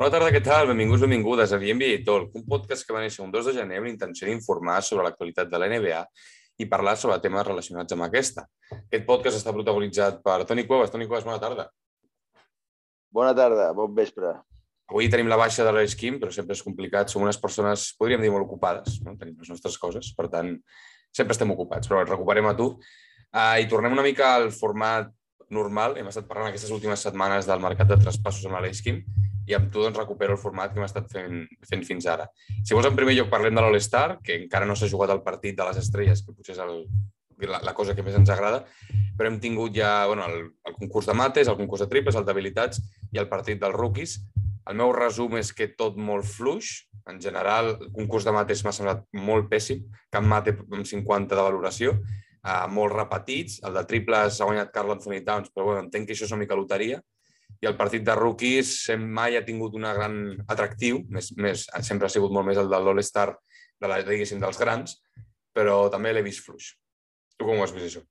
Bona tarda, què tal? Benvinguts, benvingudes a NBA Talk, un podcast que va néixer un 2 de gener amb l'intenció d'informar sobre l'actualitat de la NBA i parlar sobre temes relacionats amb aquesta. Aquest podcast està protagonitzat per Toni Cuevas. Toni Cuevas, bona tarda. Bona tarda, bon vespre. Avui tenim la baixa de l'Eix Kim, però sempre és complicat. Som unes persones, podríem dir, molt ocupades. No? Tenim les nostres coses, per tant, sempre estem ocupats, però et recuperem a tu. Uh, I tornem una mica al format normal. Hem estat parlant aquestes últimes setmanes del mercat de traspassos amb l'Eix Kim i amb tu doncs, recupero el format que hem estat fent, fent fins ara. Si vols, en primer lloc parlem de l'All-Star, que encara no s'ha jugat el partit de les estrelles, que potser és el, la, la cosa que més ens agrada, però hem tingut ja bueno, el, el concurs de mates, el concurs de triples, el d'habilitats i el partit dels rookies. El meu resum és que tot molt fluix. En general, el concurs de mates m'ha semblat molt pèssim, cap mate amb 50 de valoració, uh, molt repetits. El de triples ha guanyat Carl Anthony Towns, però bueno, entenc que això és una mica loteria i el partit de rookies mai ha tingut un gran atractiu, més, més, sempre ha sigut molt més el de l'All-Star de la, diguéssim, dels grans, però també l'he vist fluix. Tu com ho has vist, això?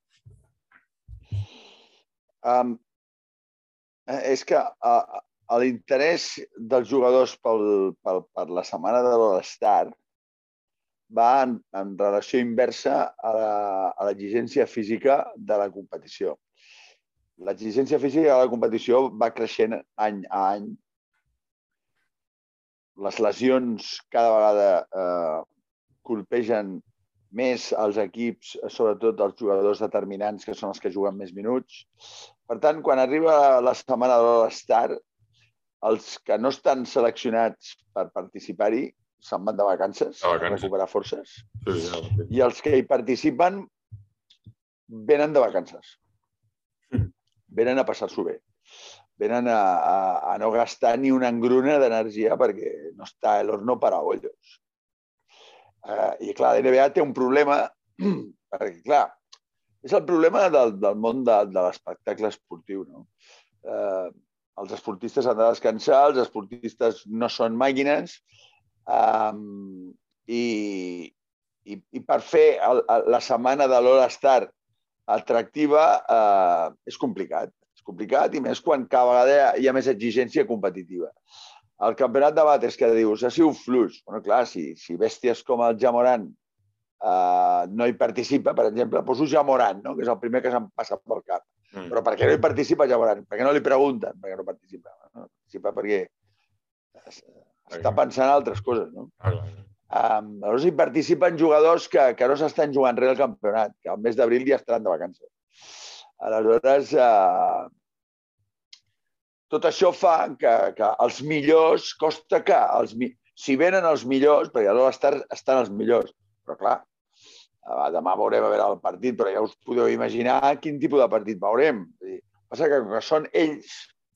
Um, és que uh, l'interès dels jugadors pel, pel, per la setmana de l'All-Star va en, en relació inversa a l'exigència física de la competició l'exigència física de la competició va creixent any a any. Les lesions cada vegada eh, colpegen més els equips, sobretot els jugadors determinants, que són els que juguen més minuts. Per tant, quan arriba la setmana de l'All-Star, els que no estan seleccionats per participar-hi se'n van de vacances, a vacances. recuperar forces. Sí, sí, sí. I els que hi participen venen de vacances venen a passar-s'ho bé. Venen a, a, a no gastar ni una engruna d'energia perquè no està l'horno para ollos. Uh, I clar, l'NBA té un problema, perquè clar, és el problema del, del món de, de l'espectacle esportiu. No? Uh, els esportistes han de descansar, els esportistes no són màquines, um, i, i, i per fer el, el, la setmana de l'All-Star atractiva eh, és complicat. És complicat i més quan cada vegada hi ha més exigència competitiva. El campionat de bates que dius ha sigut fluix. Bueno, clar, si, si bèsties com el Jamoran eh, no hi participa, per exemple, poso Jamoran, no? que és el primer que se'm passa pel cap. Mm. Però per què no hi participa Jamoran? Per què no li pregunten per què no participa? No participa perquè està pensant en altres coses, no? Ah, clar. Um, llavors hi participen jugadors que, que no s'estan jugant res al campionat, que al mes d'abril ja estaran de vacances. Aleshores, uh, tot això fa que, que els millors, costa que els, si venen els millors, perquè aleshores estar, estan els millors, però clar, uh, demà veurem a veure el partit, però ja us podeu imaginar quin tipus de partit veurem. Passa que, que són ells,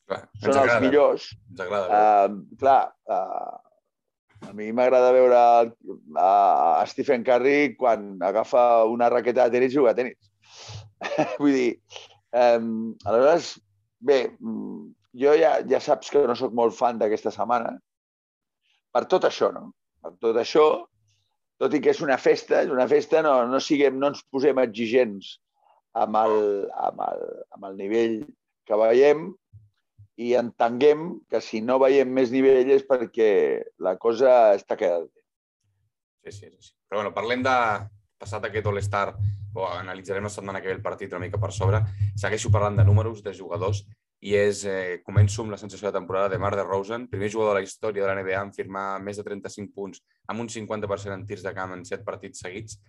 clar, són els millors. Ens agrada. Uh, clar, uh, a mi m'agrada veure a Stephen Curry quan agafa una raqueta de tenis i juga a tenis. Vull dir, um, aleshores, bé, jo ja, ja saps que no sóc molt fan d'aquesta setmana, per tot això, no? Per tot això, tot i que és una festa, és una festa, no, no, siguem, no ens posem exigents amb el, amb el, amb el nivell que veiem, i entenguem que si no veiem més nivell és perquè la cosa està quedant bé. Sí, sí, sí. Però bueno, parlem de passat aquest All-Star, o analitzarem la setmana que ve el partit una mica per sobre. Segueixo parlant de números, de jugadors, i és, eh, començo amb la sensació de temporada de Mar de Rosen, primer jugador de la història de la NBA en firmar més de 35 punts amb un 50% en tirs de camp en 7 partits seguits.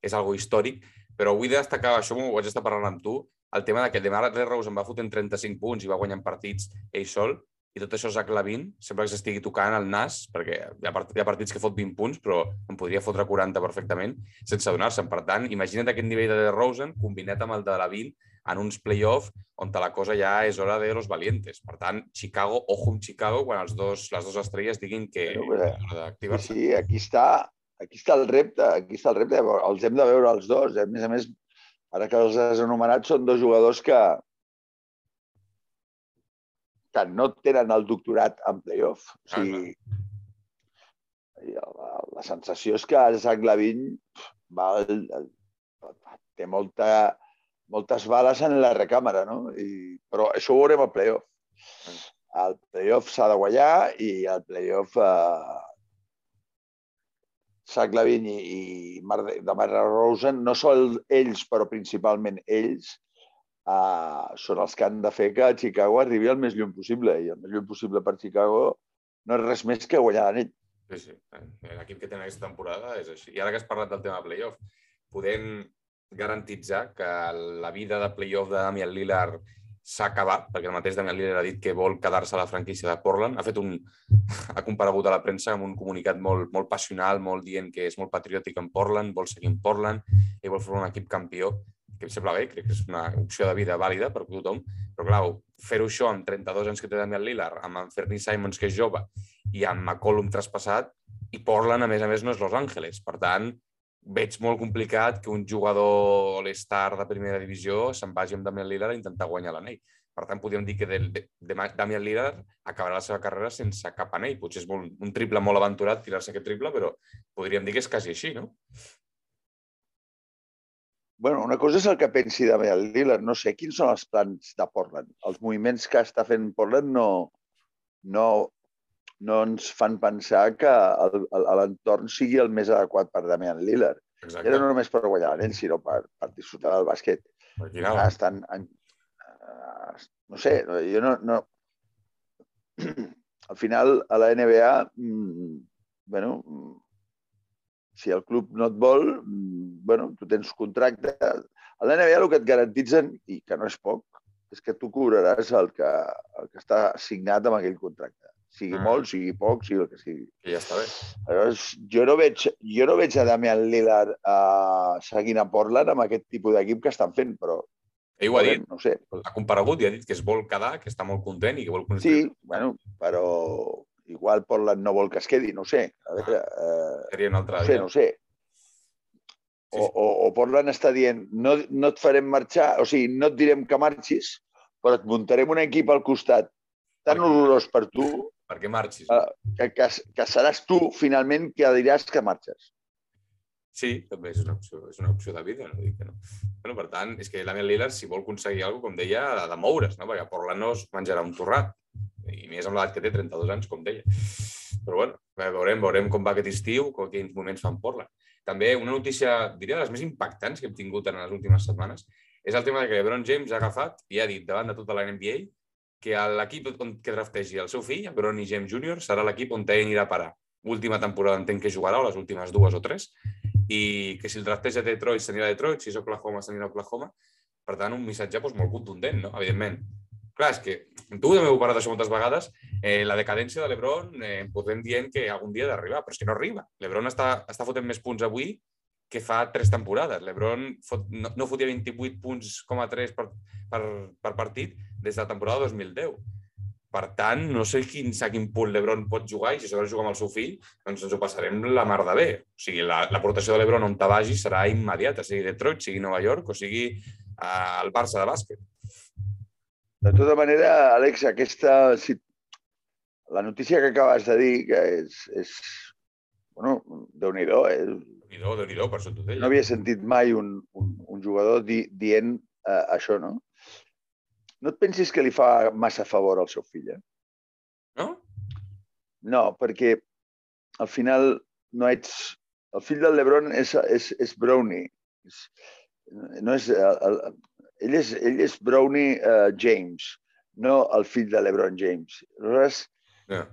És algo històric, però vull destacar, això ho vaig estar parlant amb tu, el tema de que Demar Rose em va fotre en 35 punts i va guanyar partits ell sol, i tot això Zach Lavin sempre que s'estigui tocant el nas, perquè hi ha, part, hi ha partits que fot 20 punts, però em podria fotre 40 perfectament, sense adonar-se'n. Per tant, imagina't aquest nivell de Rosen combinat amb el de Lavin en uns play-off on la cosa ja és hora de los valientes. Per tant, Chicago, ojo amb Chicago, quan els dos, les dues estrelles diguin que Però, és d'activar-se. Sí, aquí està, aquí està el repte, aquí està el repte. Els hem de veure els dos. A més a més, Ara que els has anomenat, són dos jugadors que, que no tenen el doctorat en playoff. O sigui, la, la sensació és que Zach Lavin va, té molta, moltes bales en la recàmera, no? I, però això ho veurem al playoff. el playoff s'ha de guanyar i el playoff eh, Sac Lavin i, i Mar de, de Mar Rosen, no són ells, però principalment ells, uh, són els que han de fer que Chicago arribi el més lluny possible. I el més lluny possible per Chicago no és res més que guanyar l'anell. Sí, sí. L'equip que tenen aquesta temporada és així. I ara que has parlat del tema de playoff, podem garantitzar que la vida de playoff de Damian Lillard s'ha acabat, perquè el mateix Damian Lillard ha dit que vol quedar-se a la franquícia de Portland. Ha fet un... ha comparegut a la premsa amb un comunicat molt, molt passional, molt dient que és molt patriòtic en Portland, vol seguir en Portland i vol formar un equip campió, que em sembla bé, crec que és una opció de vida vàlida per tothom, però clar, fer-ho això amb 32 anys que té Damian Lillard, amb Fernie Simons, que és jove, i amb McCollum traspassat, i Portland, a més a més, no és Los Angeles. Per tant, veig molt complicat que un jugador all-star de primera divisió se'n vagi amb Damian Lillard a intentar guanyar l'anell. Per tant, podríem dir que de, de, de Damian Lillard acabarà la seva carrera sense cap anell. Potser és molt, un triple molt aventurat tirar-se aquest triple, però podríem dir que és quasi així, no? bueno, una cosa és el que pensi Damian Lillard. No sé quins són els plans de Portland. Els moviments que està fent Portland no, no, no ens fan pensar que l'entorn sigui el més adequat per Damian Lillard. Exacte. Ja no només per guanyar l'anell, sinó per, per disfrutar del bàsquet. Ah, estan, en, uh, no sé, jo no, no... Al final, a la NBA, mmm, bueno, si el club no et vol, mmm, bueno, tu tens contracte. A la NBA el que et garantitzen, i que no és poc, és que tu cobraràs el que, el que està signat amb aquell contracte sigui mm. molt, sigui poc, sigui el que sigui. Que ja està bé. Llavors, jo no veig, jo no veig a Damian Lillard uh, seguint a Portland amb aquest tipus d'equip que estan fent, però... Ell ho ha dit, no sé. ha comparegut i ha dit que es vol quedar, que està molt content i que vol construir. Sí, bueno, però igual Portland no vol que es quedi, no sé. A veure, uh, Seria un altre no sé, no sé. O, sí, o, o Portland està dient no, no et farem marxar, o sigui, no et direm que marxis, però et muntarem un equip al costat tan horrorós per tu perquè marxis. Uh, que, que, que seràs tu, finalment, que diràs que marxes. Sí, també és una opció, és una opció de vida, no dic que no. Bueno, per tant, és que l'Amiel Lillard, si vol aconseguir alguna cosa, com deia, ha de moure's, no? perquè Portland no es menjarà un torrat. I més amb l'edat que té, 32 anys, com deia. Però bueno, veurem, veurem com va aquest estiu, quins moments fan Portland. També una notícia, diria, de les més impactants que hem tingut en les últimes setmanes, és el tema que LeBron James ha agafat i ha dit davant de tota la NBA que l'equip que draftegi el seu fill, Bronny James Jr., serà l'equip on ell anirà a parar. Última temporada entenc que jugarà, o les últimes dues o tres, i que si el drafteja Detroit s'anirà a Detroit, si és Oklahoma s'anirà a Oklahoma. Per tant, un missatge doncs, molt contundent, no? evidentment. Clar, és que tu també heu parlat d'això moltes vegades, eh, la decadència de l'Ebron eh, podem dient que algun dia ha d'arribar, però és que no arriba. L'Ebron està, està fotent més punts avui que fa tres temporades. L'Ebron no, no fotia 28 punts com a 3 per, per, per partit des de la temporada 2010. Per tant, no sé quin, a quin punt l'Ebron pot jugar i si s'ha de jugar amb el seu fill, doncs ens ho passarem la mar de bé. O sigui, l'aportació de l'Ebron on te vagi serà immediata, sigui Detroit, sigui Nova York o sigui uh, el Barça de bàsquet. De tota manera, Àlex, aquesta, si, la notícia que acabes de dir, que és, és bueno, déu-n'hi-do, eh? Déu nhi déu per t'ho deia. No havia sentit mai un, un, un jugador di, dient uh, això, no? no et pensis que li fa massa favor al seu fill, eh? No? No, perquè al final no ets... El fill del Lebron és, és, és Brownie. És, no és, el, el, ell, és, ell és Brownie uh, James, no el fill de LeBron James. Aleshores, yeah.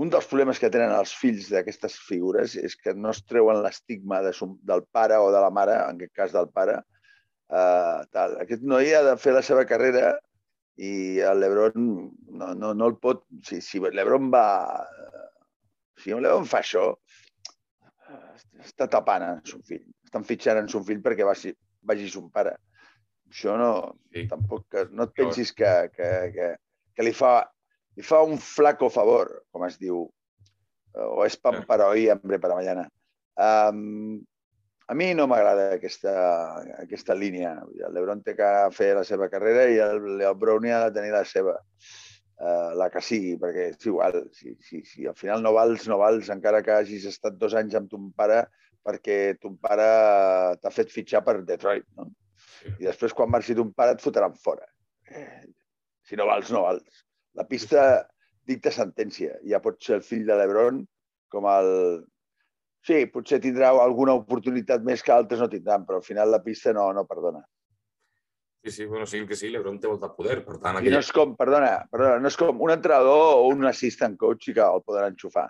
Un dels problemes que tenen els fills d'aquestes figures és que no es treuen l'estigma de, del pare o de la mare, en aquest cas del pare, Uh, tal. Aquest noi ha de fer la seva carrera i el Lebron no, no, no el pot... Si, si Lebron va... Si Lebron fa això, està tapant en son fill. Estan fitxant en son fill perquè vagi, vagi son pare. Això no... Sí. Tampoc... No et pensis que, que, que, que li, fa, li fa un flaco favor, com es diu. O és pan para hoy, hambre para mañana. Um, a mi no m'agrada aquesta, aquesta línia. El Lebron té que fer la seva carrera i el, el Brownie ha de tenir la seva, uh, la que sigui, perquè és igual. Si, si, si al final no vals, no vals, encara que hagis estat dos anys amb ton pare perquè ton pare t'ha fet fitxar per Detroit. No? I després, quan marxi ton pare, et fotran fora. Eh, Si no vals, no vals. La pista dicta sentència. Ja pot ser el fill de l'Ebron com el... Sí, potser tindrà alguna oportunitat més que altres no tindran, però al final la pista no, no perdona. Sí, sí, bueno, sí que sí, l'Ebron té molt de poder, per tant... Aquella... I no és com, perdona, perdona, no és com un entrenador o un assistant coach que el poden enxufar.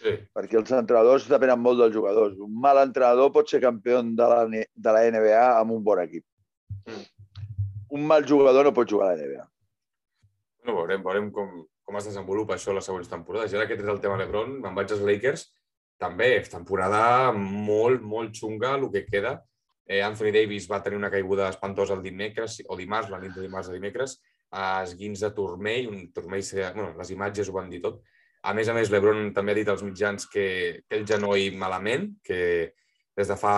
Sí. Perquè els entrenadors depenen molt dels jugadors. Un mal entrenador pot ser campió de la, de la NBA amb un bon equip. Mm. Un mal jugador no pot jugar a la NBA. Bueno, veurem, veurem com, com es desenvolupa això les següents temporades. I ara que tens el tema LeBron, me'n vaig als Lakers, també, temporada molt, molt xunga, el que queda Eh, Anthony Davis va tenir una caiguda espantosa el dimecres, o dimarts, la nit de dimarts a dimecres, a esguins de turmell, un turmell, bueno, les imatges ho van dir tot. A més a més, l'Ebron també ha dit als mitjans que té el genoll malament, que des de fa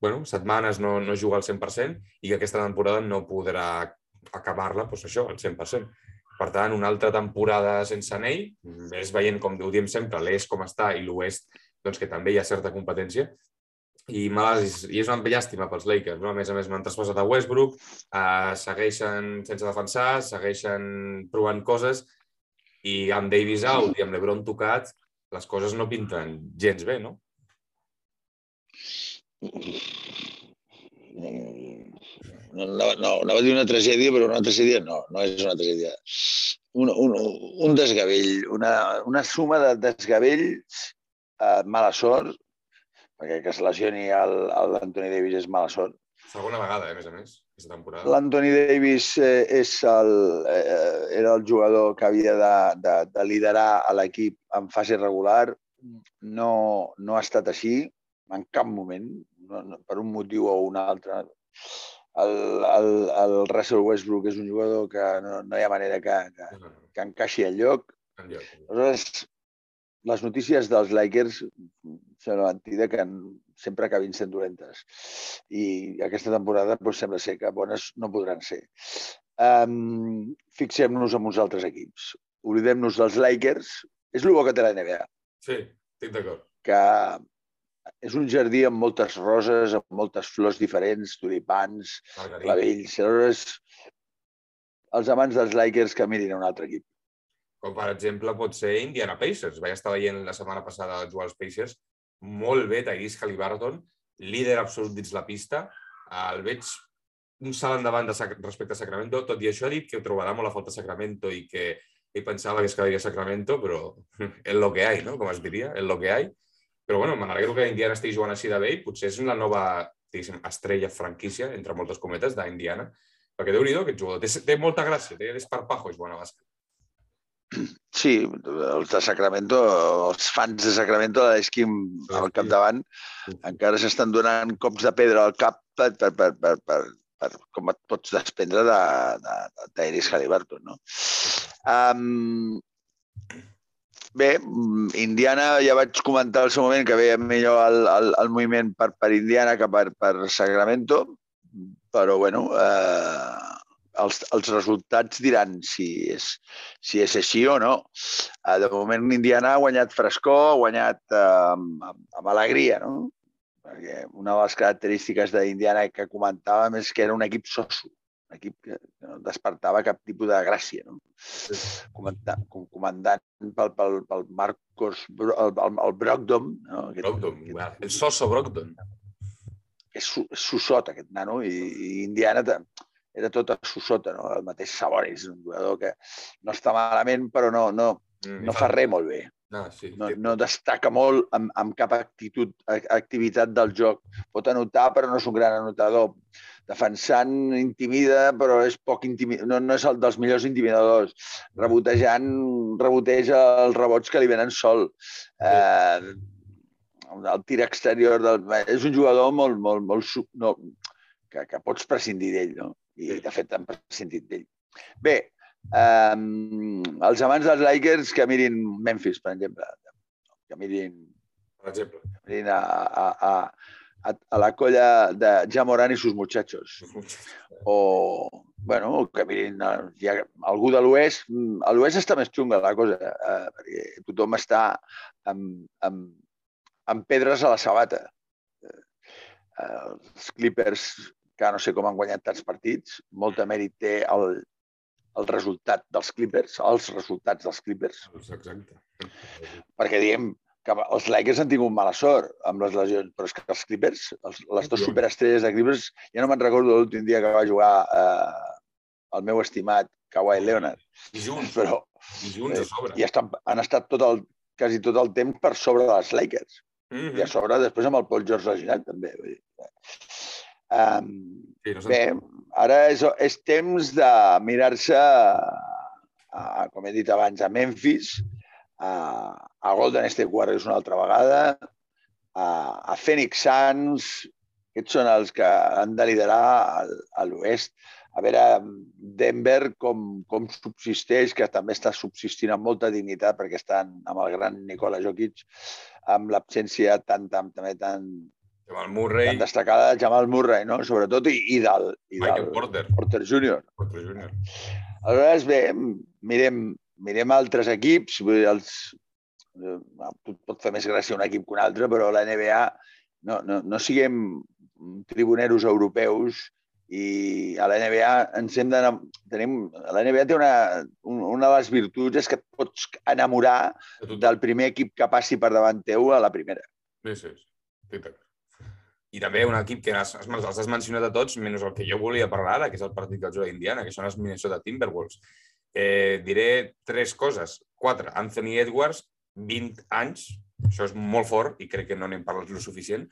bueno, setmanes no, no juga al 100% i que aquesta temporada no podrà acabar-la, doncs això, al 100%. Per tant, una altra temporada sense anell, és veient, com ho diem sempre, l'est com està i l'oest, doncs que també hi ha certa competència, i, malalts, i és una llàstima pels Lakers. No? A més a més, no han traspassat a Westbrook, eh, segueixen sense defensar, segueixen provant coses i amb Davis out i amb l'Ebron tocat, les coses no pinten gens bé, no? No, no, no, no va dir una tragèdia, però una tragèdia no, no és una tragèdia. Un, un, un desgavell, una, una suma de desgavells, eh, mala sort, perquè que es lesioni l'Anthony Davis és mala sort. Segona vegada, eh, a més a més, aquesta temporada. L'Anthony Davis eh, és el, eh, era el jugador que havia de, de, de liderar a l'equip en fase regular. No, no ha estat així en cap moment, per un motiu o un altre. El, el, el Russell Westbrook és un jugador que no, no hi ha manera que, que, que encaixi al lloc. Aleshores, les notícies dels Lakers sembla mentida que sempre acabin sent dolentes. I aquesta temporada doncs, sembla ser que bones no podran ser. Um, Fixem-nos en uns altres equips. Oblidem-nos dels Lakers. És el bo que té la NBA. Sí, estic d'acord. Que és un jardí amb moltes roses, amb moltes flors diferents, tulipans, clavells. Aleshores, els amants dels Lakers que mirin a un altre equip com per exemple pot ser Indiana Pacers. Vaig estar veient la setmana passada jugar als Pacers, molt bé Tyrese Halliburton, líder absolut dins la pista. El veig un salt endavant de respecte a Sacramento, tot i això ha dit que ho trobarà molt a falta Sacramento i que ell pensava que es quedaria a Sacramento, però és lo que hay, no? com es diria, és lo que hay. Però bueno, m'alegro que Indiana estigui jugant així de bé i potser és la nova estrella franquícia, entre moltes cometes, d'Indiana, perquè déu nhi aquest jugador té, té molta gràcia, té desparpajo, és bona bàsquet. Sí, els de Sacramento, els fans de Sacramento, l'esquim al capdavant, encara s'estan donant cops de pedra al cap per, per, per, per, per, per com et pots desprendre de, de, de, d'Iris Halliburton. No? Um, bé, Indiana, ja vaig comentar al seu moment que veia millor el, el, el moviment per, per Indiana que per, per Sacramento, però bueno, eh, els, els resultats diran si és, si és així o no. Uh, de moment, Indiana ha guanyat frescor, ha guanyat uh, amb, amb alegria, no? Perquè una de les característiques d'Indiana que comentàvem és que era un equip soso, equip que no despertava cap tipus de gràcia. No? Comandant, comandant pel, pel, pel Marcos, el, el, el Brogdon. No? Aquest, Brogdon, aquest, el soso Brogdon. És, és sossot, aquest nano, i, i Indiana era tot a su sota, no? el mateix Sabonis, un jugador que no està malament, però no, no, mm, no fa res molt bé. No, sí, no, no destaca molt amb, amb cap actitud, activitat del joc. Pot anotar, però no és un gran anotador. Defensant, intimida, però és poc intimidador. No, no és el dels millors intimidadors. Rebotejant, reboteja els rebots que li venen sol. Sí. Eh, el tir exterior del... És un jugador molt, molt, molt... No, que, que pots prescindir d'ell, no? i de fet han prescintit d'ell. Bé, um, els amants dels Lakers que mirin Memphis, per exemple, que mirin, per exemple. Que mirin a, a, a, a, a la colla de Jamoran i sus muchachos. O, bueno, que mirin, hi ha algú de l'oest, a l'oest està més xunga la cosa, eh, perquè tothom està amb, amb, amb pedres a la sabata. Eh, els Clippers que no sé com han guanyat tants partits, molt de mèrit té el, el resultat dels Clippers, els resultats dels Clippers. Exacte. Perquè diem que els Lakers han tingut mala sort amb les lesions, però és que els Clippers, els, les dues superestrelles de Clippers, ja no me'n recordo l'últim dia que va jugar eh, el meu estimat Kawhi Leonard. Junts, Però junts a sobre. i estan, han estat tot el, quasi tot el temps per sobre de les Lakers. Mhm. I a sobre després amb el Paul George lesionat també. Vull dir. Um, Sí, no bé, ara és, és temps de mirar-se, com he dit abans, a Memphis, a, a Golden State Warriors una altra vegada, a, a Phoenix Suns, aquests són els que han de liderar al- a l'oest. A veure Denver com, com subsisteix, que també està subsistint amb molta dignitat perquè estan amb el gran Nikola Jokic, amb l'absència tan, tan, també tan, el Murray, tan destacada de Jamal Murray, no? sobretot, i, i del, i Michael del Porter, Porter Jr. Porter Jr. Aleshores, bé, mirem, mirem altres equips, els, eh, pot, fer més gràcia un equip que un altre, però la NBA no, no, no siguem tribuneros europeus i a la NBA ens hem d'anar... Tenim, la NBA té una, un- una de les virtuts és que et pots enamorar del primer equip que passi per davant teu a la primera. Sí, sí, sí. I també un equip que has, els has mencionat a tots, menys el que jo volia parlar ara, que és el partit del jugador d'Indiana, que són els Minnesota Timberwolves. Eh, diré tres coses. Quatre. Anthony Edwards, 20 anys. Això és molt fort i crec que no n'hem parlat lo suficient.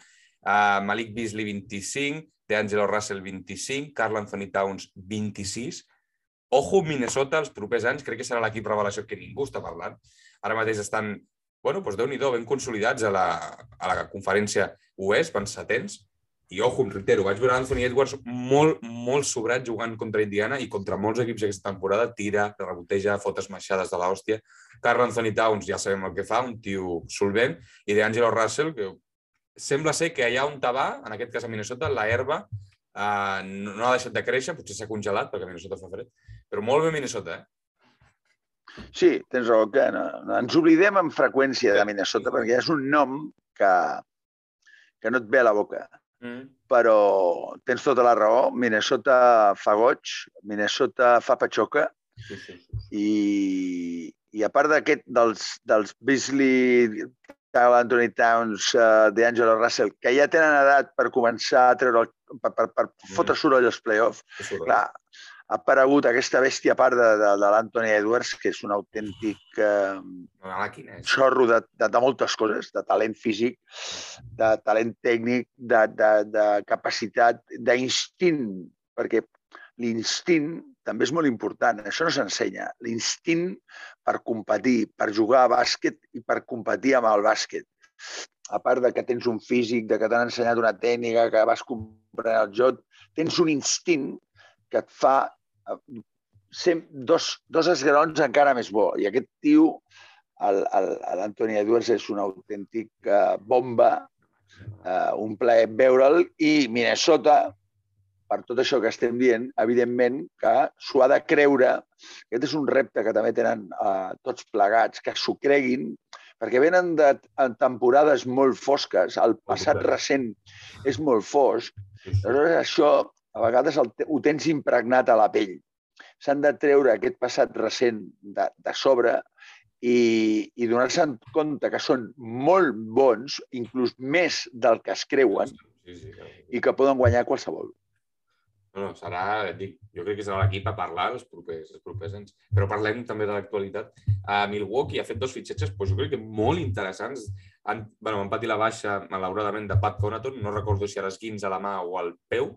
Uh, Malik Beasley, 25. DeAngelo Russell, 25. Carl Anthony Towns, 26. Ojo, Minnesota, els propers anys, crec que serà l'equip revelació que ningú està parlant. Ara mateix estan bueno, doncs déu-n'hi-do, ben consolidats a la, a la conferència oest, van setents, i ojo, em reitero, vaig veure Anthony Edwards molt, molt sobrat jugant contra Indiana i contra molts equips aquesta temporada, tira, reboteja, fot esmaixades de l'hòstia. Carl Anthony Towns ja sabem el que fa, un tio solvent, i d'Angelo Russell, que sembla ser que allà on va, en aquest cas a Minnesota, la herba eh, no, no ha deixat de créixer, potser s'ha congelat perquè Minnesota fa fred, però molt bé Minnesota, eh? Sí, tens raó que no, no, ens oblidem amb freqüència de Minnesota perquè és un nom que, que no et ve a la boca. Mm. Però tens tota la raó. Minnesota fa goig, Minnesota fa patxoca Sí, sí, sí. i, i a part d'aquest dels, dels Beasley, Anthony Towns, uh, d'Angelo Russell, que ja tenen edat per començar a treure, el, per, per, per fotre soroll als playoffs, clar, ha aparegut aquesta bèstia part de, de, de l'Anthony Edwards, que és un autèntic eh, Una màquina, eh? xorro de, de, de moltes coses, de talent físic, de talent tècnic, de, de, de capacitat, d'instint, perquè l'instint també és molt important, això no s'ensenya. L'instint per competir, per jugar a bàsquet i per competir amb el bàsquet. A part de que tens un físic, de que t'han ensenyat una tècnica, que vas comprar el joc, tens un instint que et fa dos, dos esgrons encara més bo. I aquest tio, l'Anthony Edwards, és una autèntic eh, bomba, eh, un plaer veure'l, i Minnesota, per tot això que estem dient, evidentment que s'ho ha de creure. Aquest és un repte que també tenen eh, tots plegats, que s'ho creguin, perquè venen de temporades molt fosques. El passat recent és molt fosc. Aleshores, això a vegades el, ho tens impregnat a la pell. S'han de treure aquest passat recent de, de sobre i, i donar-se compte que són molt bons, inclús més del que es creuen, Sí, sí, clar. i que poden guanyar qualsevol. No, no, serà, dic, jo crec que serà l'equip a parlar els propers, els propers anys. Però parlem també de l'actualitat. A Milwaukee ha fet dos fitxatges, doncs jo crec que molt interessants. Han, bueno, van patir la baixa, malauradament, de Pat Conaton. No recordo si ara esquins a la mà o al peu.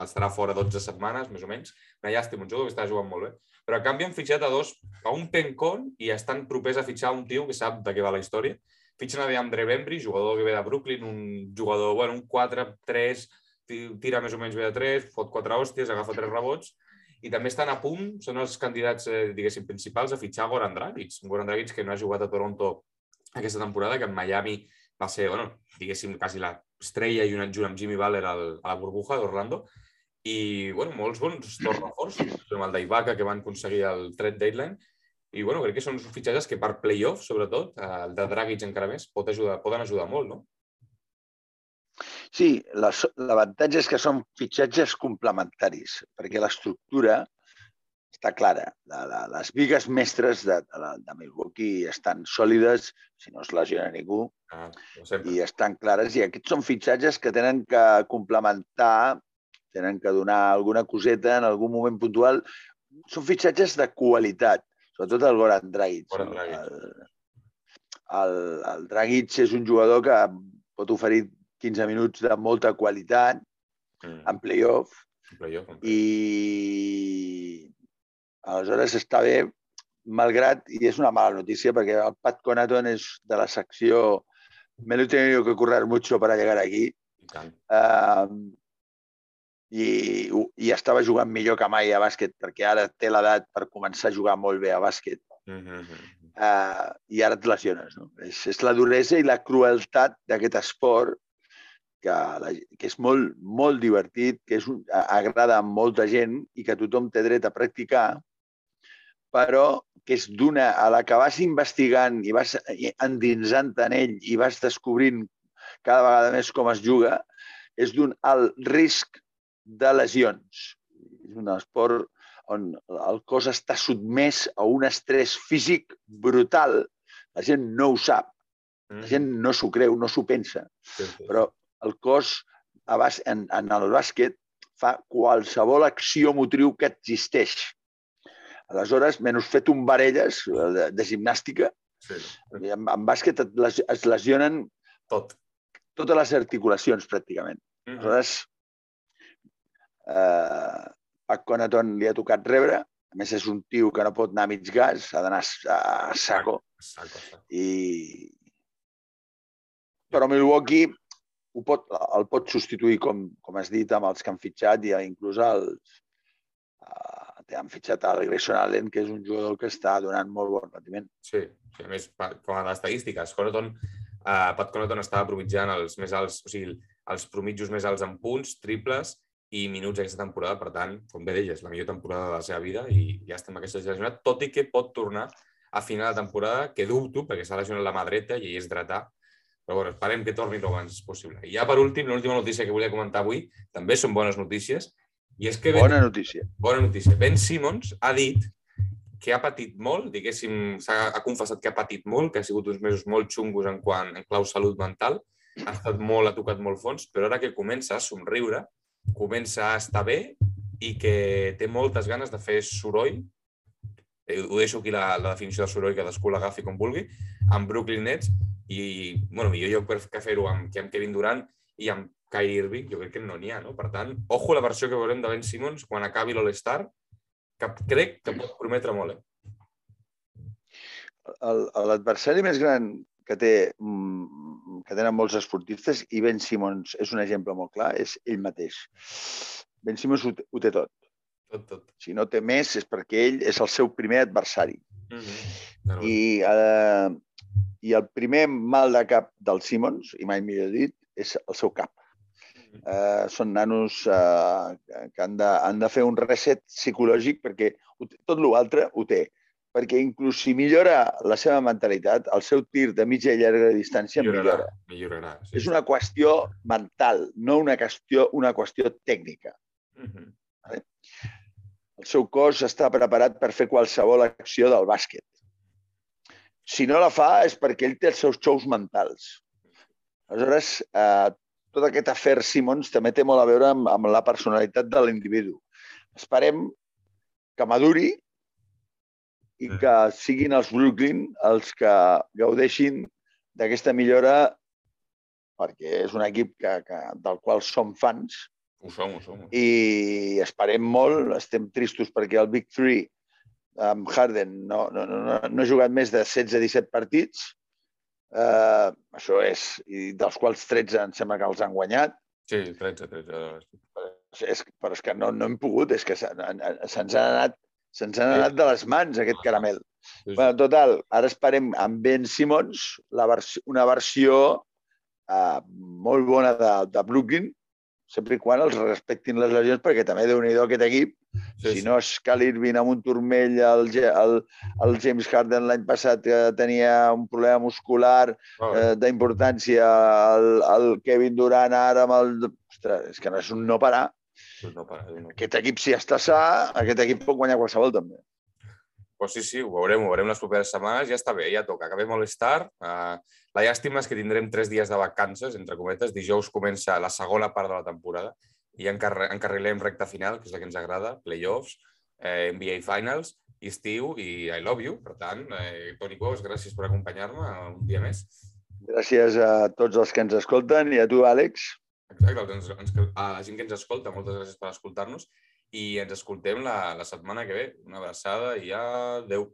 Estarà fora 12 setmanes, més o menys. Una llàstima, un jugador que està jugant molt bé. Però a canvi han fitxat a dos, a un Pencon, i estan propers a fitxar un tio que sap de què va la història. Fitxen a DeAndre Bembry, jugador que ve de Brooklyn, un jugador, bueno, un 4-3, ti- tira més o menys bé de 3, fot 4 hòsties, agafa 3 rebots, i també estan a punt, són els candidats, eh, diguéssim, principals a fitxar Goran Dragic. Un Goran Dragic que no ha jugat a Toronto aquesta temporada, que en Miami va ser, bueno, diguéssim, quasi l'estrella i junt amb Jimmy Butler al, a la burbuja d'Orlando. I, bueno, molts bons dos reforços, com el d'Ibaka, que van aconseguir el trade deadline, i, bueno, crec que són uns fitxatges que per playoff, sobretot, eh, el de Dragic encara més, pot ajudar, poden ajudar molt, no? Sí, l'avantatge és que són fitxatges complementaris, perquè l'estructura està clara. La, la, les vigues mestres de, de, de Milwaukee estan sòlides, si no es lesiona ningú, Ah, i estan clares. I aquests són fitxatges que tenen que complementar, tenen que donar alguna coseta en algun moment puntual. Són fitxatges de qualitat, sobretot el Goran Dragic. Goran Dragic. El, el, el Dragic és un jugador que pot oferir 15 minuts de molta qualitat mm. en playoff playoff. i aleshores està bé, malgrat, i és una mala notícia, perquè el Pat Conaton és de la secció me lo he tenido que currar mucho para llegar aquí. Uh, i, I estava jugant millor que mai a bàsquet, perquè ara té l'edat per començar a jugar molt bé a bàsquet. Mm -hmm. Uh, I ara et lesiones. No? És, és la duresa i la crueltat d'aquest esport que, la, que és molt, molt divertit, que és un, agrada a molta gent i que tothom té dret a practicar, però que és d'una a la que vas investigant i vas endinsant en ell i vas descobrint cada vegada més com es juga, és d'un alt risc de lesions. És un esport on el cos està sotmès a un estrès físic brutal. La gent no ho sap, la gent no s'ho creu, no s'ho pensa, Sí, sí. però el cos a bas- en, en el bàsquet fa qualsevol acció motriu que existeix. Aleshores, menys fet un varelles de, de gimnàstica, sí. en, en bàsquet es lesionen Tot. totes les articulacions, pràcticament. Mm -hmm. Aleshores, eh, Pac Conaton li ha tocat rebre, a més és un tio que no pot anar a mig gas, ha d'anar a, a saco, Saco, saco. i... però Milwaukee ho pot, el pot substituir, com, com has dit, amb els que han fitxat i inclús els, uh, han fitxat el Grayson Allen, que és un jugador que està donant molt bon rendiment. Sí, sí a més, pa- com a estadístiques, Conaton, uh, Pat Conaton estava promitjant els més alts, o sigui, els promitjos més alts en punts, triples i minuts aquesta temporada. Per tant, com bé deies, la millor temporada de la seva vida i ja estem aquesta lesionat, tot i que pot tornar a final de temporada, que dubto, perquè s'ha lesionat la mà dreta i és dretà, però bueno, esperem que torni el abans possible. I ja per últim, l'última notícia que volia comentar avui, també són bones notícies, i és que Ben- Bona notícia. bona notícia. Ben Simmons ha dit que ha patit molt, diguéssim, s'ha ha confessat que ha patit molt, que ha sigut uns mesos molt xungos en quant en clau salut mental, ha estat molt, ha tocat molt fons, però ara que comença a somriure, comença a estar bé i que té moltes ganes de fer soroll, eh, ho deixo aquí la, la definició de soroll, cadascú l'agafi com vulgui, amb Brooklyn Nets i, bueno, millor lloc que fer-ho amb, que amb Kevin Durant i amb Kyrie Irving, jo crec que no n'hi ha, no? Per tant, ojo la versió que veurem de Ben Simmons quan acabi l'All-Star, que crec que pot prometre molt, eh? L'adversari més gran que té mm, que tenen molts esportistes, i Ben Simmons és un exemple molt clar, és ell mateix. Ben Simmons ho, ho té tot. Tot, tot. Si no té més és perquè ell és el seu primer adversari. Mm -hmm. I, eh, I el primer mal de cap del Simmons, i mai millor dit, és el seu cap. Eh, són nanos eh, que han de, han de fer un reset psicològic perquè tot l'altre ho té. Perquè inclús si millora la seva mentalitat, el seu tir de mitja i llarga distància millora. Millorarà. Sí, És una qüestió mental, no una qüestió, una qüestió tècnica. Mm -hmm. El seu cos està preparat per fer qualsevol acció del bàsquet. Si no la fa és perquè ell té els seus xous mentals. Aleshores, eh, tot aquest afer Simons també té molt a veure amb, amb la personalitat de l'individu. Esperem que maduri i que siguin els Brooklyn els que gaudeixin d'aquesta millora perquè és un equip que, que, del qual som fans Ho som, ho som. i esperem molt. Estem tristos perquè el Big Three amb Harden no, no, no, no, no ha jugat més de 16-17 partits. Uh, això és, i dels quals 13 em sembla que els han guanyat. Sí, 13, 13. És, però és que no, no hem pogut, és que se- se'ns han anat se'ns han anat de les mans aquest caramel. Sí, sí. Bueno, total, ara esperem amb Ben Simmons la vers una versió uh, molt bona de, de Brooklyn, sempre i quan els respectin les lesions, perquè també déu nhi aquest equip, sí, si no és Cal Irving amb un turmell, el, el, el James Harden l'any passat que tenia un problema muscular Oh, eh, d'importància, el, el Kevin Durant ara amb el... Ostres, és que no és un no parar. No para, no. Aquest equip, si està sa, aquest equip pot guanyar qualsevol també. Pues sí, sí, ho veurem, ho veurem les properes setmanes. Ja està bé, ja toca. Acabem All-Star. Uh, la llàstima és que tindrem tres dies de vacances, entre cometes. Dijous comença la segona part de la temporada i encar encarrilem recta final, que és la que ens agrada, playoffs, eh, NBA Finals, i estiu i I love you. Per tant, eh, Toni Cuevas, gràcies per acompanyar-me un dia més. Gràcies a tots els que ens escolten i a tu, Àlex. Exacte, ens, ens, a la gent que ens escolta, moltes gràcies per escoltar-nos i ens escoltem la, la setmana que ve. Una abraçada i adeu.